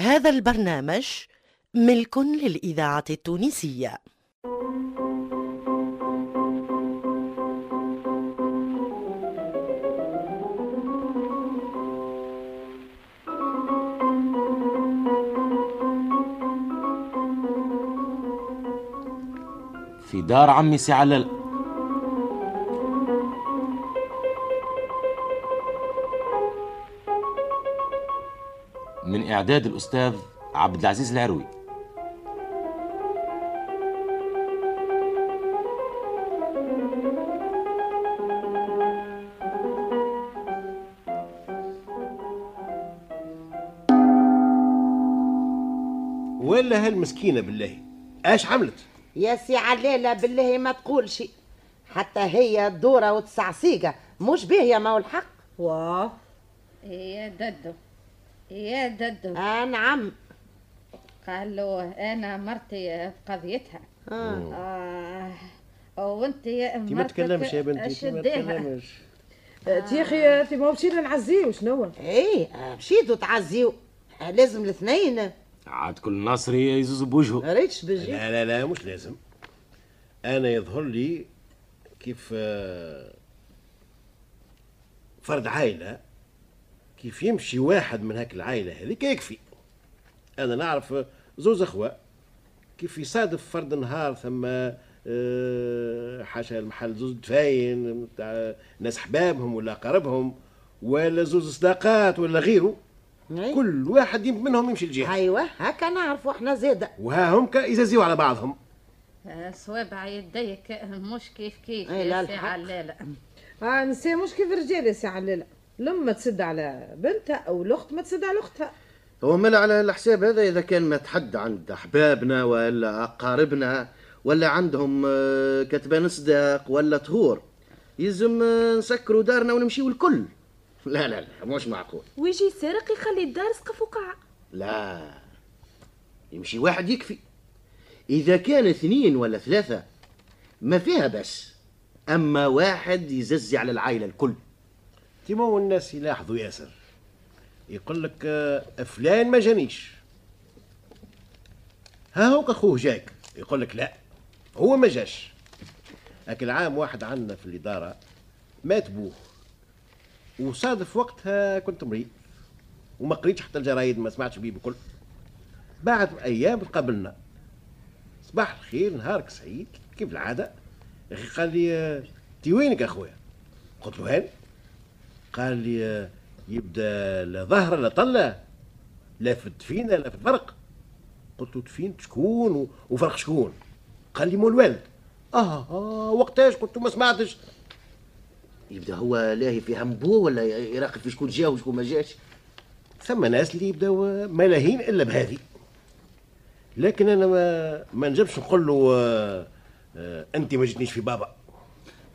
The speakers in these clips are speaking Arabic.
هذا البرنامج ملك للإذاعة التونسية. في دار عمي سي علل إعداد الأستاذ عبد العزيز العروي. ولا هالمسكينه بالله؟ اش عملت؟ يا سي علالة بالله ما تقولش. حتى هي الدورة وتسعسيقة مش به يا مول الحق؟ واه يا ددو. يا ددو. آه نعم. قالوا أنا مرتي بقضيتها آه. آه. وأنت يا انت ما تكلمش يا بنتي ما تكلمش. انت يا أخي انت ما مشينا نعزيه شنو إيه آه، مشيتوا تعزيو. آه، لازم الاثنين. عاد كل ناصري يزوز بوجهه. ريتش بجي لا لا لا مش لازم. أنا يظهر لي كيف آه، فرد عائله كيف يمشي واحد من هاك العائلة هذيك يكفي. أنا نعرف آه، زوز أخوة كيف يصادف فرد نهار ثم آه، حاشا المحل زوز دفاين تاع ناس حبابهم ولا قربهم ولا زوز صداقات ولا غيره. أي. كل واحد منهم يمشي لجهة. أيوه هكا نعرفوا إحنا زيادة وها هم يزازيو على بعضهم. آه، صوابع يديك مش كيف كيف لا يا سي. علالة. آه نسي مش كيف الرجال يا سي علالة. لما تسد على بنتها أو الأخت ما تسد على أختها. هو ملأ على الحساب هذا إذا كان ما تحد عند أحبابنا ولا أقاربنا ولا عندهم آه، كتبان صداق ولا طهور. يلزم آه، نسكروا دارنا ونمشيو الكل. لا لا لا مش معقول. ويجي سارق يخلي الدار سقف وقع لا يمشي واحد يكفي. إذا كان اثنين ولا ثلاثة ما فيها بس أما واحد يززي على العائلة الكل. تيمو الناس يلاحظوا ياسر. يقول لك آه، فلان ما جانيش. ها هو اخوه جاك. يقول لك لا هو ما جاش. لكن عام واحد عندنا في الإدارة مات بوه. وصادف وقتها كنت مريض. وما قريتش حتى الجرايد ما سمعتش بيه بكل. بعد أيام تقابلنا صباح الخير نهارك سعيد كيف العادة؟ قال لي آه، تي وينك أخويا. قلت له هاني. قال لي آه، يبدأ لا ظهر لا طلة لا في الدفينة لا في الفرق. قلت له دفين؟ شكون؟ وفرق شكون؟ قال لي مول الوالد. آه آه وقتاش؟ قلت له ما سمعتش. يبدأ هو لاهي في هم بوه ولا يراقب في شكون جا وشكون ما جاش. ثم ناس اللي يبداو ملاهين إلا بهذه. لكن أنا ما ما نجمش نقول له آه آه انت ما جيتنيش في بابا.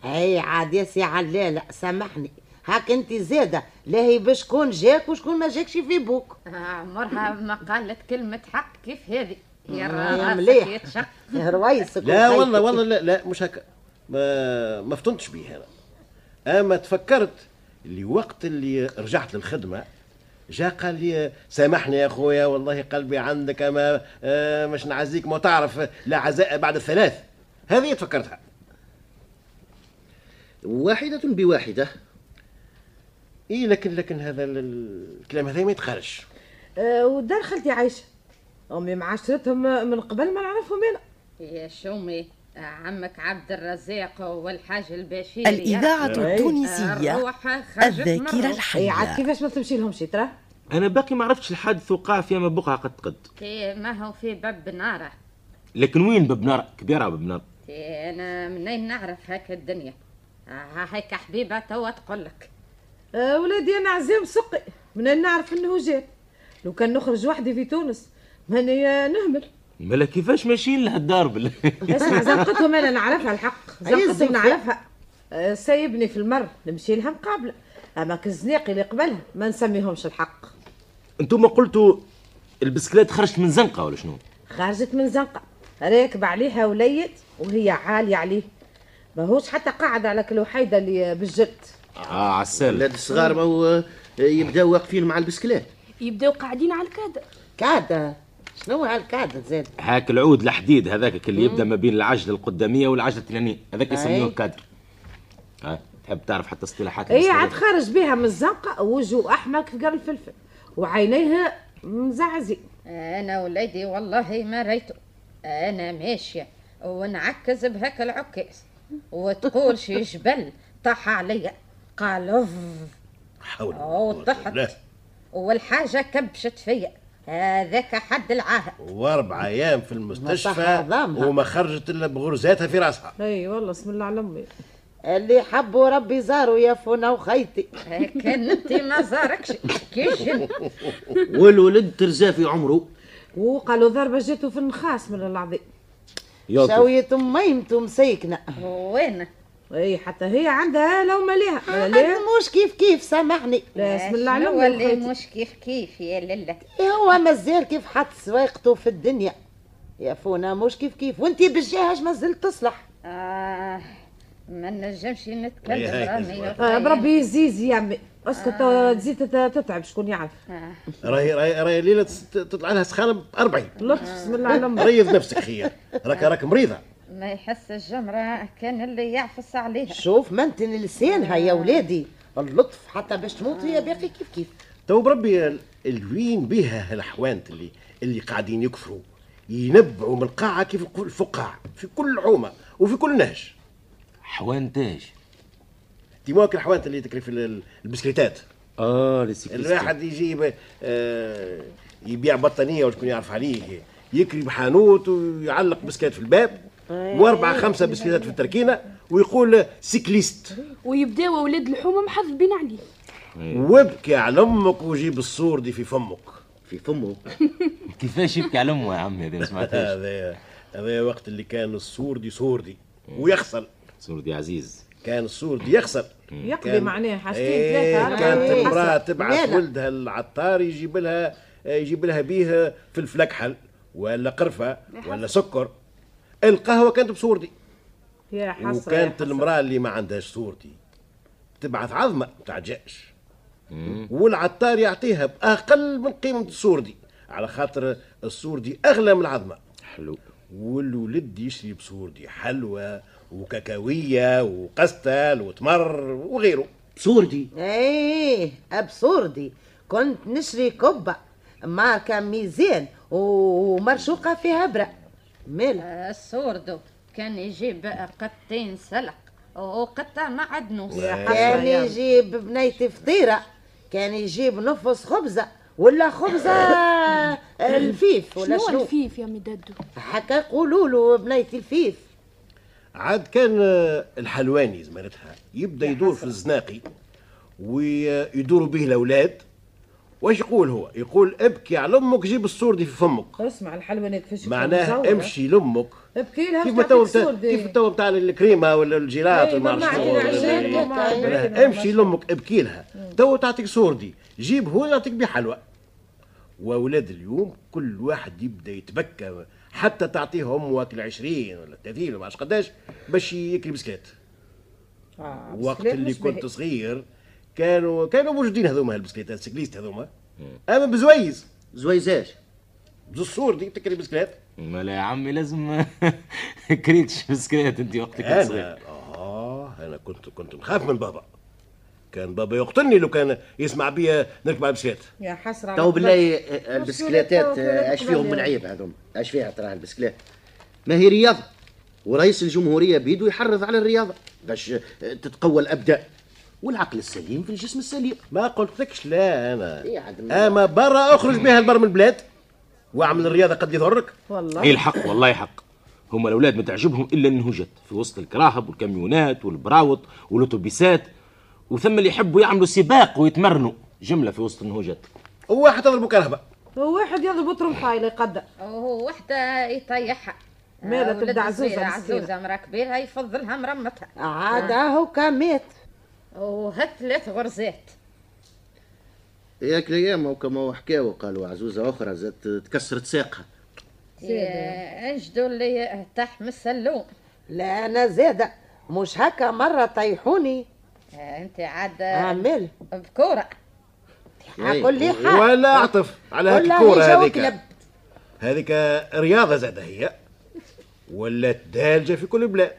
أي عاد يا سي علالة سامحني. هاك انت زادة لا هي بشكون جاك وشكون ما جاكش في بوك. آه، عمرها ما قالت كلمة حق كيف هذه؟ يا يا راسك مليح. رويسك لا. والله والله لا لا مش هكا. ما ما فطنتش بيه أنا. أما تفكرت اللي وقت اللي رجعت للخدمة جا قال لي سامحني يا خويا والله قلبي عندك اما آه، مش نعزيك ما تعرف لا عزاء بعد الثلاث. هذه تفكرتها. واحدة بواحدة اي لكن لكن هذا ال- الكلام هذا ما يتخرج آه ودار خالتي عايشة. امي معاشرتهم من قبل ما نعرفهم أنا. يا شومي عمك عبد الرزاق والحاج البشيري الإذاعة التونسية الذاكرة. أي عاد الحية كيفاش ما تمشي لهم شي ترى؟ أنا باقي ما عرفتش الحادث وقع في اما بقعه قد قد. ما هو في باب نارة. لكن وين ببنار كبيرة ببنار تي أنا منين نعرف هاك الدنيا؟ هيك حبيبة توا تقول لك. آه ولادي أنا عزيم سقي. من نعرف أنه جاء لو كان نخرج وحدي في تونس ماني آه، نهمل. مالا كيفاش ماشيين لهالدار بالله اسمع زنقتهم أنا نعرفها الحق. زنقتهم. نعرفها. آه، سايبني في المر نمشي لها مقابلة. أما كالزناقي اللي قبلها ما نسميهمش الحق. أنتم قلتوا البسكليت خرجت من زنقة ولا شنو؟ خرجت من زنقة. راكب عليها وليد وهي عالية عليه. ماهوش حتى قاعد على كل وحيدة اللي بالجلد آه عسال الولاد الصغار ما هو يبداو واقفين مع البسكلات يبداو قاعدين على الكادر كعدة شنو هالكعدة زاد هاك العود الحديد هذاك اللي يبدأ ما بين العجله القدامية والعجله الثانية هذاك يسموه أي. كادر ها تحب تعرف حتى اصطلاحات هي المصرية؟ عاد خارج بها من الزنقة وجهه أحمر كيف قال الفلفل وعينيها مزعزين أنا وليدي والله ما ريته أنا ماشية ونعكز بهاك العكاز وتقول شي جبل طاح عليا. قال أوف. حول أو طحت. لا والحاجة كبشت فيا. هذاك حد العاهه وأربع أيام في المستشفى. وما خرجت إلا بغرزاتها في رأسها. أي والله بسم الله على أمي. اللي حبوا ربي زاروا يا فونا وخيتي. كان أنت ما زاركش. كي جن؟ والولد ترزا في عمره. وقالوا ضربة جاته في النخاس من العظيم. شوية ميمته مسيكنة وين؟ اي حتى هي عندها لو ما ليها. ما ليها مش كيف كيف؟ سامحني. لا بسم الله على شنو امي اللي. مش كيف كيف؟ يا لله. هو مازال كيف حط سواقته في الدنيا؟ يا فونا مش كيف كيف؟ وأنتي بالجهاز ما زلت تصلح. آه ما نجمش نتكلم. آه بربي يزيز يا عمي. أسكت آه. تزيد تت- تتعب شكون يعرف؟ آه. راهي راهي راهي ليلة تطلع لها سخانة ب 40 لطف بسم الله على ريض نفسك خير. راك راك مريضة. ما يحس الجمرة كان اللي يعفس عليها. شوف منتن لسانها يا ولادي. اللطف حتى باش تموت هي باقي كيف كيف. تو بربي ال- الوين بها الحوانت اللي اللي قاعدين يكفروا. ينبعوا من القاعة كيف الفقاع. في كل حومه وفي كل نهج. حوانتاج تيموك الحوانت اللي تكري في ال- البسكليتات. آه. الواحد يجي آه يبيع بطانية وشكون يعرف عليه. يكري بحانوت ويعلق بسكليت في الباب. واربعه خمسة بسكليتات في التركينة ويقول cycliste. ويبداو ولاد الحومه محذبين عليه وابكي على أمك وجيب الصوردي في فمك. في فمه؟ كيفاش يبكي على أمه يا عمي هذا؟ ما سمعتهاش. هذا هذا وقت اللي كان الصوردي صوردي ويخسر. صور دي عزيز. كان الصور دي يخسر يقضي معناه حاجتين إيه ثلاثة على كانت يحصل. تبعث. ولدها العطار يجيب لها يجيب لها بيه فلفل اكحل ولا قرفة ولا سكر. القهوة كانت بصور دي يا حسرة وكانت. المرأة اللي ما عندهاش صور دي تبعث عظمة بتاع جاش والعطار يعطيها بأقل من قيمة الصور دي على خاطر الصور دي أغلى من العظمة. حلو. والولد يشري بصور دي حلوى وكاكاوية وقستل وتمر وغيره. صوردي إيه ابسوردي كنت نشري كبة ماركة ميزان ومرشوقة فيها برا مالها السوردو كان يجيب قطين سلق. وقطة معدنوس يا حسرة كان يجيب بنية فطيرة. كان يجيب نفس خبزة. ولا خبزة الفيف ولا شنو شنو؟ الفيف يا مدادو حكا يقولوا له بنية الفيف. عاد كان آه، الحلواني زمانتها يبدأ يدور في الزناقي ويدوروا به الأولاد. واش يقول هو؟ يقول ابكي على أمك جيب الصور دي في فمك. اسمع الحلواني كيفاش يكون معناه مزورة. امشي لأمك. ابكي لها كيف تو. كيف تو بتاع الكريمة ولا الجيلات ولا معناها امشي لأمك ابكي لها. تو تعطيك صوردي. جيب هو يعطيك بيه حلوى وأولاد اليوم كل واحد يبدأ يتبكى حتى تعطيه امه واكل 20 ولا 30 ولا ما قداش باش يكري بسكليت آه، وقت اللي كنت. صغير كانوا كانوا موجودين هذوما البسكليتات ال cyclistes هذوما. أما بزويز. زويزاج بالصوردي تكري بسكليت. ما لا يا عمي لازم كريتش بسكليت أنت وقتك كنت صغير أنا آه أنا كنت كنت نخاف من بابا. كان بابا يقتلني لو كان يسمع بيا نركب على البسكليت. يا على تو. بالله آه، البسكليتات مسؤولية آه، اش فيهم من. عيب هذوم؟ اش فيها ترى البسكليت؟ ما هي رياضة. ورئيس الجمهورية بيدو يحرض على الرياضة. باش تتقوى الابدان والعقل السليم في الجسم السليم. ما قلت لكش لا أنا إيه أما برا أخرج بها البر من البلاد وأعمل الرياضة قد يضرك. والله. اي الحق والله حق. هم الأولاد ما تعجبهم إلا النهوجات في وسط الكراهب والكاميونات والبراوط والأتوبيسات وثم اللي يحبوا يعملوا سباق ويتمرنوا. جملة في وسط النهوجات وواحد تضربه كهرباء هو واحد يضرب طرمخايل يقدر. وهو وحده يطيحها ماذا تبدا. عزوزة مرا كبيرة يفضلها مرمتها. عاد هو كان وهات ثلاث غرزات. ياك الأيام وكما حكاو قالوا عزوزة أخرى زادت تكسرت ساقها يا انجدوا اللي تحمل السلوم لا أنا زادة. مش هكا مرة طيحوني. آه، أنت عاد أعمل. بكورة. أي. كل حال ولا أعطف على هاك الكورة هذيك. هذيك رياضة زاد هي ولات دالجه في كل البلاد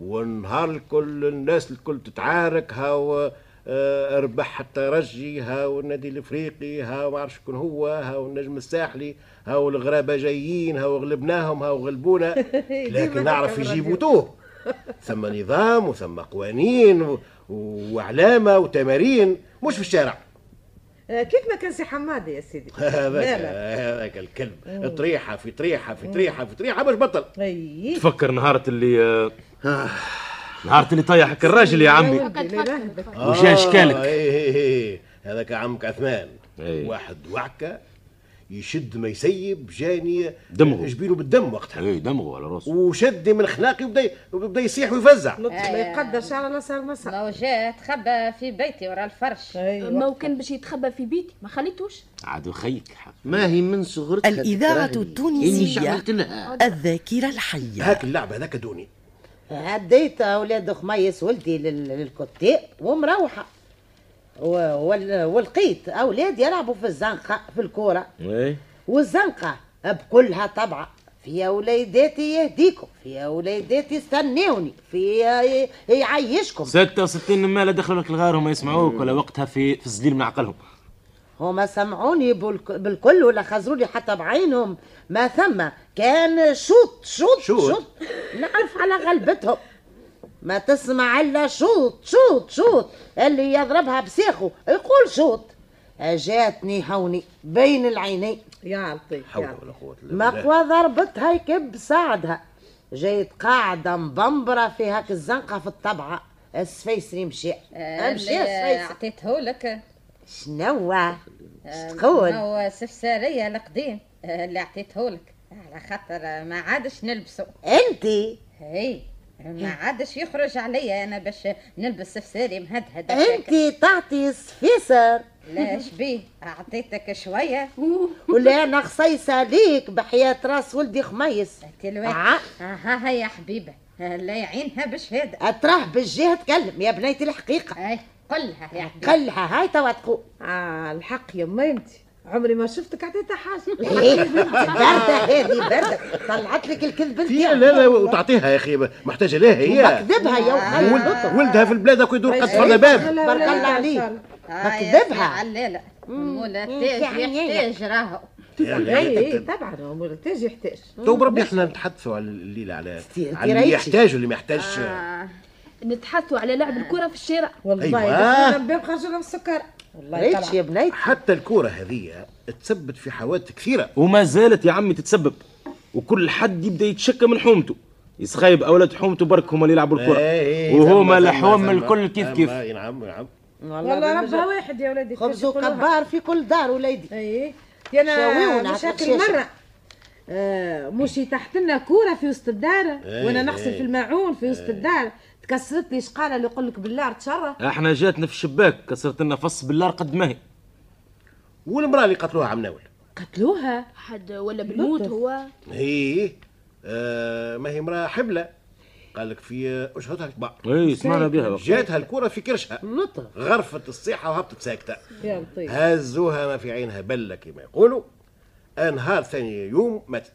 والنهار الكل الناس الكل تتعارك هاو آه، ربح حتى رجي هاو النادي الإفريقي هاو ما شكون هو هاو النجم الساحلي هاو الغرابة جايين هاو غلبناهم هاو غلبونا. لكن نعرف يجيبوا توه. ثم نظام وثم قوانين وعلامة وتمارين. مش في الشارع. كيف ما كان سي حمادي يا سيدي؟ هذاك مالك؟ هذاك الكلب. طريحة في طريحة في طريحة في طريحة باش بطل. أي. تفكر نهارة اللي آه، نهارة اللي طيح هك الراجل يا عمي. وجا اشكالك آه، إيه إيه إيه. هذاك عمك عثمان. واحد وعكه يشد ما يسيب جاني دمغه. جبينه بالدم وقتها. اي دمغه على راسه. وشدني من خلاقي وبدا وبدا يصيح ويفزع. لطف لا يقدر شعر الله صار مساء لو جا تخبى في بيتي ورا الفرش. أيوة. ما وكان باش يتخبى في بيتي ما خليتوش. عاد خيك ما هي من صغرتها عملت لها. الذاكرة الحية. هاك اللعبة هذاك دوني. هديت أولاد خميس ولدي لل- للكتاب ومروحة. ولقيت أولاد يلعبوا في الزنقة في الكورة. والزنقة بكلها طبعه في اوليداتي يهديكم في اوليداتي استنوني في يعيشكم. 66 مالا دخلوا لك الغار وما يسمعوك ولا وقتها في في الزليل من عقلهم. هما سمعوني بالك- بالكل ولا خزروني حتى بعينهم. ما ثم كان شوط شوط شوط. شوط نعرف على غلبتهم. ما تسمع إلا شوط شوط شوط. اللي يضربها بساخه يقول شوط. جاتني هوني بين العينين. يا لطيف حول ولا قوة إلا بالله. مقوى ضربتها يكب ساعدها جيت قاعدة مبمبرة في هاك الزنقة في الطبعة. السفيسري مشي. مشي اللي السفيسري عطيته لك. شنو؟ تقول هو سفسارية القديم آه، اللي عطيته لك. على خاطر ما عادش نلبسه. أنتي؟ هي. ما عادش يخرج عليا أنا باش نلبس سفساري مهدهد. انتي تعطي السفيسر لا شبيه أعطيتك شوية. ولا أنا خصيصة ليك بحياة راس ولدي خميس. تلوين آه. ها هي يا حبيبة. آه، لا يعينها بشهادة. أتراه بالجهة تكلم يا بنيتي الحقيقة. أي قلها يا حبيبة. قلها هاي توا تقول. آه الحق يا ما انت عمري ما شفتك عطيتها حاجة إيه، باردة هذه باردة طلعت لك الكذب نتاعها. لا لا وتعطيها يا أخي محتاجه لها هي بكذبها يا ولد ولد ولدها في البلاد هاكو يدور قد فرد باب بارك الله عليك بكذبها. علالة مولا مم، تاج يعني يحتاج راهو طبعا هو التاج يحتاج تو بربي إحنا نتحدثوا على الليلة على اللي يحتاج واللي ما يحتاجش آه. نتحدثوا على لعب الكرة في الشارع والله أيوة. باب خرجنا بالسكر والله ريتش يا بنيتي؟ حتى الكرة هذه تسبب في حوادث كثيرة. وما زالت يا عمي تتسبب. وكل حد يبدأ يتشكى من حومته. يسخايب أولاد حومته برك هما اللي يلعبوا الكره وهما الحوم الكل كيف كيف؟ نعم نعم والله ربها واحد يا ولادي خبز؟ وقبار في كل دار وليدي. اي أنا شاويونا مش مشي تحت لنا كورة في وسط الدار إيه، وأنا نغسل إيه. في الماعون في وسط الدار. تكسرت لي شقالة اللي يقول لك بالله تشرى. إحنا جاتنا في الشباك كسرت لنا فص بالله قد ما هي. والمرأة اللي قتلوها عم ناول. قتلوها؟ حد ولا بالموت هو؟ هي آه ما هي امرأة حبلة. قال لك في أشهدها الكبار. اي سمعنا بها. جاتها الكرة في كرشها. غرفت الصيحة وهبطت ساكتة. يا لطيف. هزوها ما في عينها بلة كما يقولوا. نهار ثاني يوم ماتت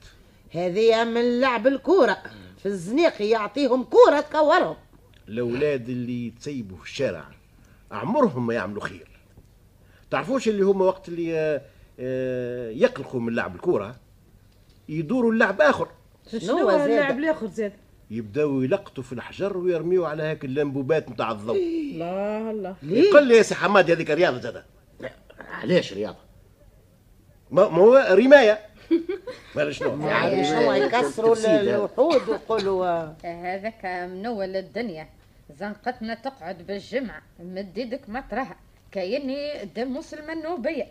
هذه من لعب الكورة. في الزنيقي يعطيهم كورة تكورهم. الأولاد اللي يتسيبوا في الشارع عمرهم ما يعملوا خير. تعرفوش اللي هما وقت اللي آه، آه، يقلقوا من لعب الكورة؟ يدوروا اللعب آخر. شنو هو زاد؟ اللاعب الآخر زاد؟ يبداو يلقطوا في الحجر ويرميوا على هاك اللمبوبات نتاع الضوء. الله الله. يقول لي يا سي حماد هذيك رياضة زاد علاش رياضة؟ ما ما هو رماية. ما شنو يعني شنو يكسروا تفسير هذا. الوحود ويقولوا آه، هذاك منول الدنيا. زنقتنا تقعد بالجمعة مد يدك مطرها كأني دم مسلم النوبية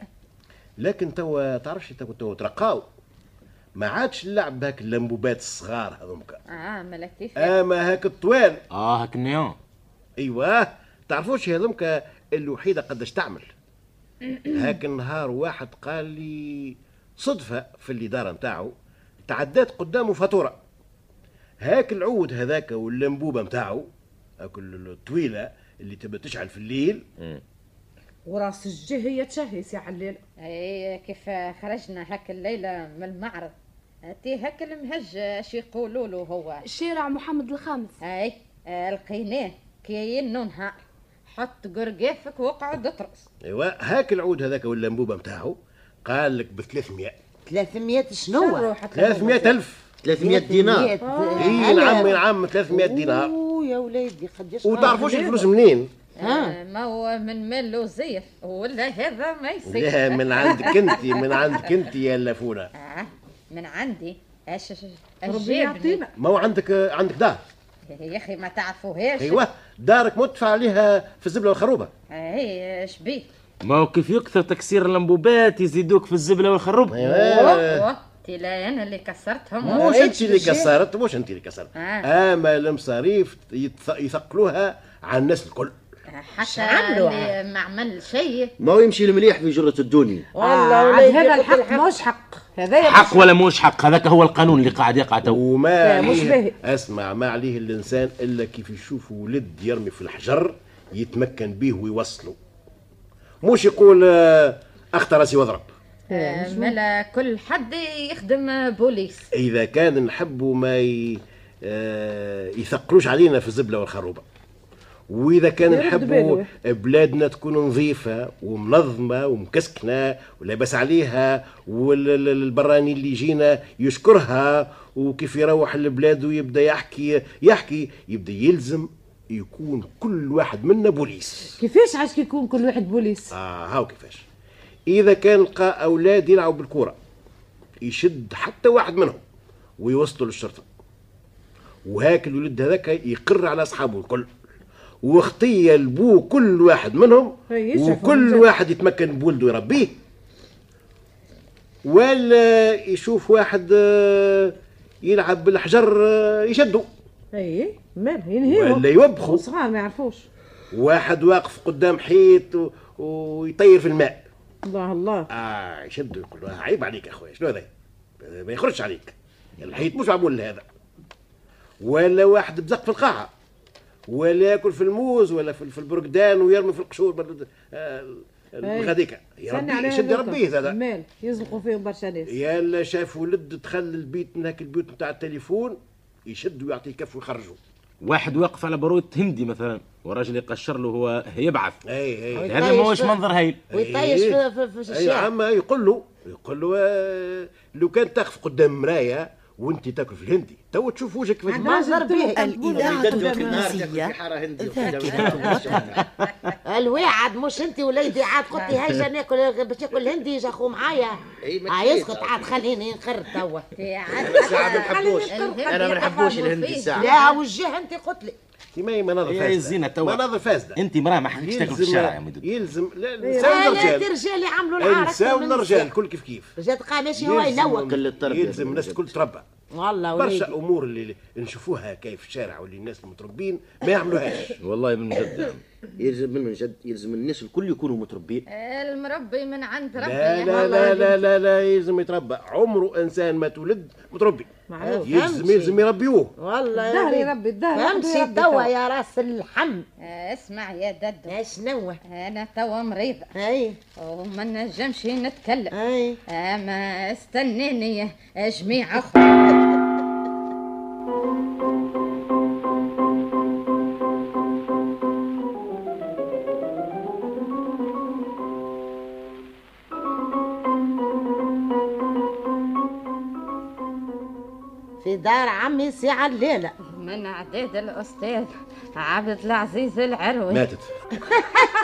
لكن توا تعرفش توا توا ترقاو؟ ما عادش اللعب بهاك اللمبوبات الصغار هذوك آه ملكتي اما هاك الطوال. آه هاك النيون أيوه. تعرفوش هذوك الوحيدة قداش تعمل. هاك النهار واحد قال لي صدفة في الإدارة نتاعو تعدات قدامه فاتورة. هاك العود هذاك واللمبوبة نتاعو هاك الطويلة اللي تبى تشعل في الليل. وراس الجه هي تشهي سي عليل. اي كيف خرجنا هك الليلة من المعرض. تي هك المهج اش يقولوا له هو؟ الشارع محمد الخامس. أي آه، لقيناه كي نهار. حط قرقافك واقعد اطرس ايوا هاك العود هذاك ولا الانبوبه نتاعو قال لك ب 300 300 شنو 300 ألف. 300 دينار. إي نعم نعم 300 دينار. أوه يا وليدي قداش وتعرفوش الفلوس منين؟ آه، ما هو من مال وزير ولا هذا ما يصير. لا من عندك انت من عندك انت يا لافونه آه، من عندي. اش اش ربي يعطينا. ما هو عندك عندك دار يا أخي ما تعرفوهاش. أيوه دارك مدفع عليها في الزبلة والخروبة. اي اش بيه؟ ما هو كيف يكثر تكسير الانبوبات يزيدوك في الزبلة والخروب؟ أيوه. تلا أنا اللي كسرتهم. مش انت اللي كسرت مش انت اللي كسرت. آه. اما المصاريف يثقلوها على الناس الكل. حتى عملوا؟ ما عمل شيء. ما هو يمشي المليح في جرة الدنيا. والله عاد وليدي هذا الحق. مش حق. هذا حق ولا مش حق؟ هذاك هو القانون اللي قاعد يقع تو. وما لا، مش باهي. أسمع ما عليه الإنسان إلا كيف يشوف ولد يرمي في الحجر يتمكن به ويوصله. مش يقول آه، اخت راسي واضرب. آه، ملا كل حد يخدم بوليس. إذا كان نحبوا ما ي... آه، يثقلوش علينا في الزبلة والخروبة. وإذا كان نحبوا. بلادنا تكون نظيفة ومنظمة ومكسكنة ولاباس عليها والبراني اللي يجينا يشكرها وكيف يروح البلاد ويبدأ يحكي يحكي يبدأ يلزم يكون كل واحد منا بوليس. كيفاش عاش يكون كل واحد بوليس؟ آه هاو كيفاش. إذا كان لقى أولاد يلعبوا بالكره يشد حتى واحد منهم ويوصلوا للشرطة. وهاك الولد هذاك يقر على أصحابه الكل. واختي البو كل واحد منهم وكل. واحد يتمكن بولده يربيه. ولا يشوف واحد آه، يلعب بالحجر آه، يشدوا اي مال ينهيهم ولا يوبخوا صغار ما يعرفوش. واحد واقف قدام حيط و- ويطير في الماء. الله الله. آه يشدوا يقول له عيب عليك يا اخويا شنو هذا؟ ما يخرجش عليك. الحيط مش معمول لهذا. ولا واحد بزق في القاعة. ولا ياكل في الموز ولا في في البرقدان ويرمي في القشور بل- آه، يربي عليها يشد. يربيه هذا. مال يزلقوا فيهم برشا ناس. يلا شاف ولد دخل البيت من هاك البيوت نتاع التليفون يشد ويعطيه كف ويخرجه. واحد واقف على برويطة هندي مثلا والراجل يقشر له هو يبعث. أي أي. هذا ما هوش منظر هايل. ويطيش. في, في, في أي. الشارع. عم يقول له يقول له آه، لو كان تقف قدام مرايه وانت تاكل في الهندي. تو تشوف وجهك كيفاش منظر به الإذاعة التونسية ذاكرة الواعد مش انت وليدي. عاد قلت لي هيجا ناكل باش ياكل هندي يجا اخو معايا. آه تخيل. يسكت عاد خليني نخر توا. في ساعة ما نحبوش أنا ما نحبوش الهندي ساعة. لا وجه انت قلت لي. ما مناظر هي فاسدة؟ الزينة توا. مناظر فاسدة. أنت مرأة ما حكيتش تاكل في الشارع يا مدد. يلزم لا آه نساو الرجال. رجال يعملوا العار نساو الرجال النساء. كل كيف كيف. جات قامشي هو ينوك كل التربية يلزم الناس الكل تربى. والله وليدي. برشا أمور اللي نشوفوها كيف في الشارع واللي الناس المتربين ما يعملوهاش. والله من جد. يلزم من جد يلزم الناس الكل يكونوا متربين المربي من عند ربي. لا لا لا لا لا لا يلزم يتربى. عمره إنسان ما تولد متربي. معروف يلزم. يلزم يربيوه. والله يا الدهر. يربي الدهر فهمتي يربي توا. يا راس اللحم آه، اسمع يا ددو. إيش نوه أنا توا مريضة. أي. وما نجمش نتكلم. أي. اما استنيني جميع اخوة في دار عمي سي عليلة من عداد الأستاذ عبد العزيز العروي. ماتت.